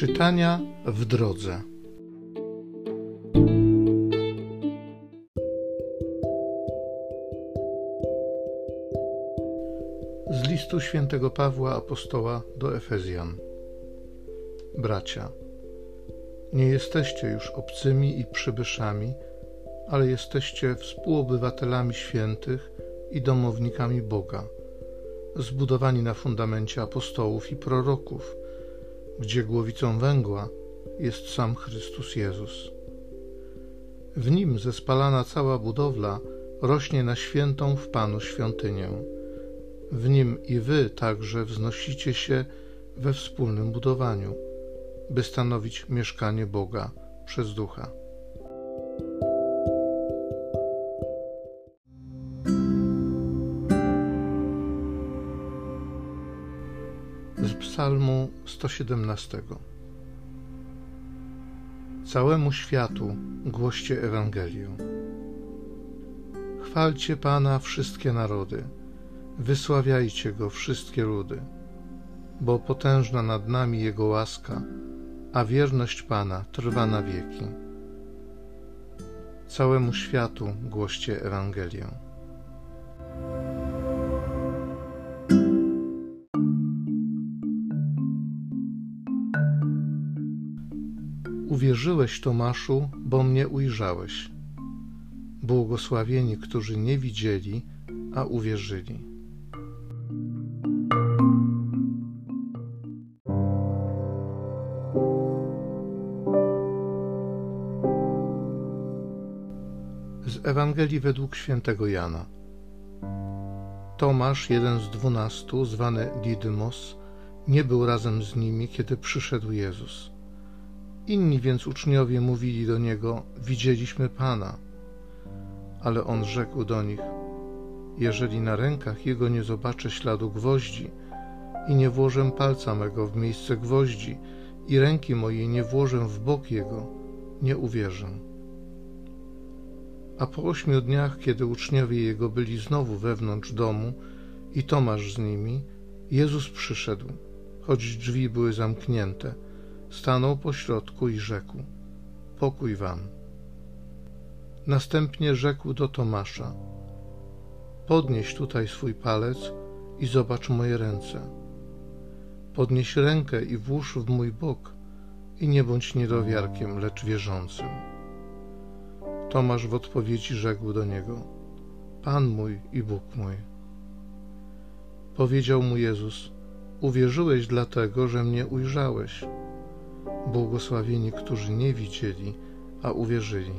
Czytania w drodze. Z listu świętego Pawła apostoła do Efezjan. Bracia, nie jesteście już obcymi i przybyszami, ale jesteście współobywatelami świętych i domownikami Boga, zbudowani na fundamencie apostołów i proroków, gdzie głowicą węgła jest sam Chrystus Jezus. W nim zespalana cała budowla rośnie na świętą w Panu świątynię. W nim i wy także wznosicie się we wspólnym budowaniu, by stanowić mieszkanie Boga przez Ducha. Z Psalmu 117. Całemu światu głoście Ewangelię. Chwalcie Pana wszystkie narody, wysławiajcie Go wszystkie ludy, bo potężna nad nami Jego łaska, a wierność Pana trwa na wieki. Całemu światu głoście Ewangelię. Uwierzyłeś, Tomaszu, bo mnie ujrzałeś. Błogosławieni, którzy nie widzieli, a uwierzyli. Z Ewangelii według świętego Jana. Tomasz, jeden z dwunastu, zwany Didymos, nie był razem z nimi, kiedy przyszedł Jezus. Inni więc uczniowie mówili do niego: Widzieliśmy Pana. Ale on rzekł do nich: Jeżeli na rękach jego nie zobaczę śladu gwoździ i nie włożę palca mego w miejsce gwoździ i ręki mojej nie włożę w bok jego, nie uwierzę. A po ośmiu dniach, kiedy uczniowie jego byli znowu wewnątrz domu i Tomasz z nimi, Jezus przyszedł, choć drzwi były zamknięte stanął pośrodku i rzekł: Pokój wam. Następnie rzekł do Tomasza: Podnieś tutaj swój palec i zobacz moje ręce. Podnieś rękę i włóż w mój bok i nie bądź niedowiarkiem, lecz wierzącym. Tomasz w odpowiedzi rzekł do niego: Pan mój i Bóg mój. Powiedział mu Jezus: Uwierzyłeś dlatego, że mnie ujrzałeś. Błogosławieni, którzy nie widzieli, a uwierzyli.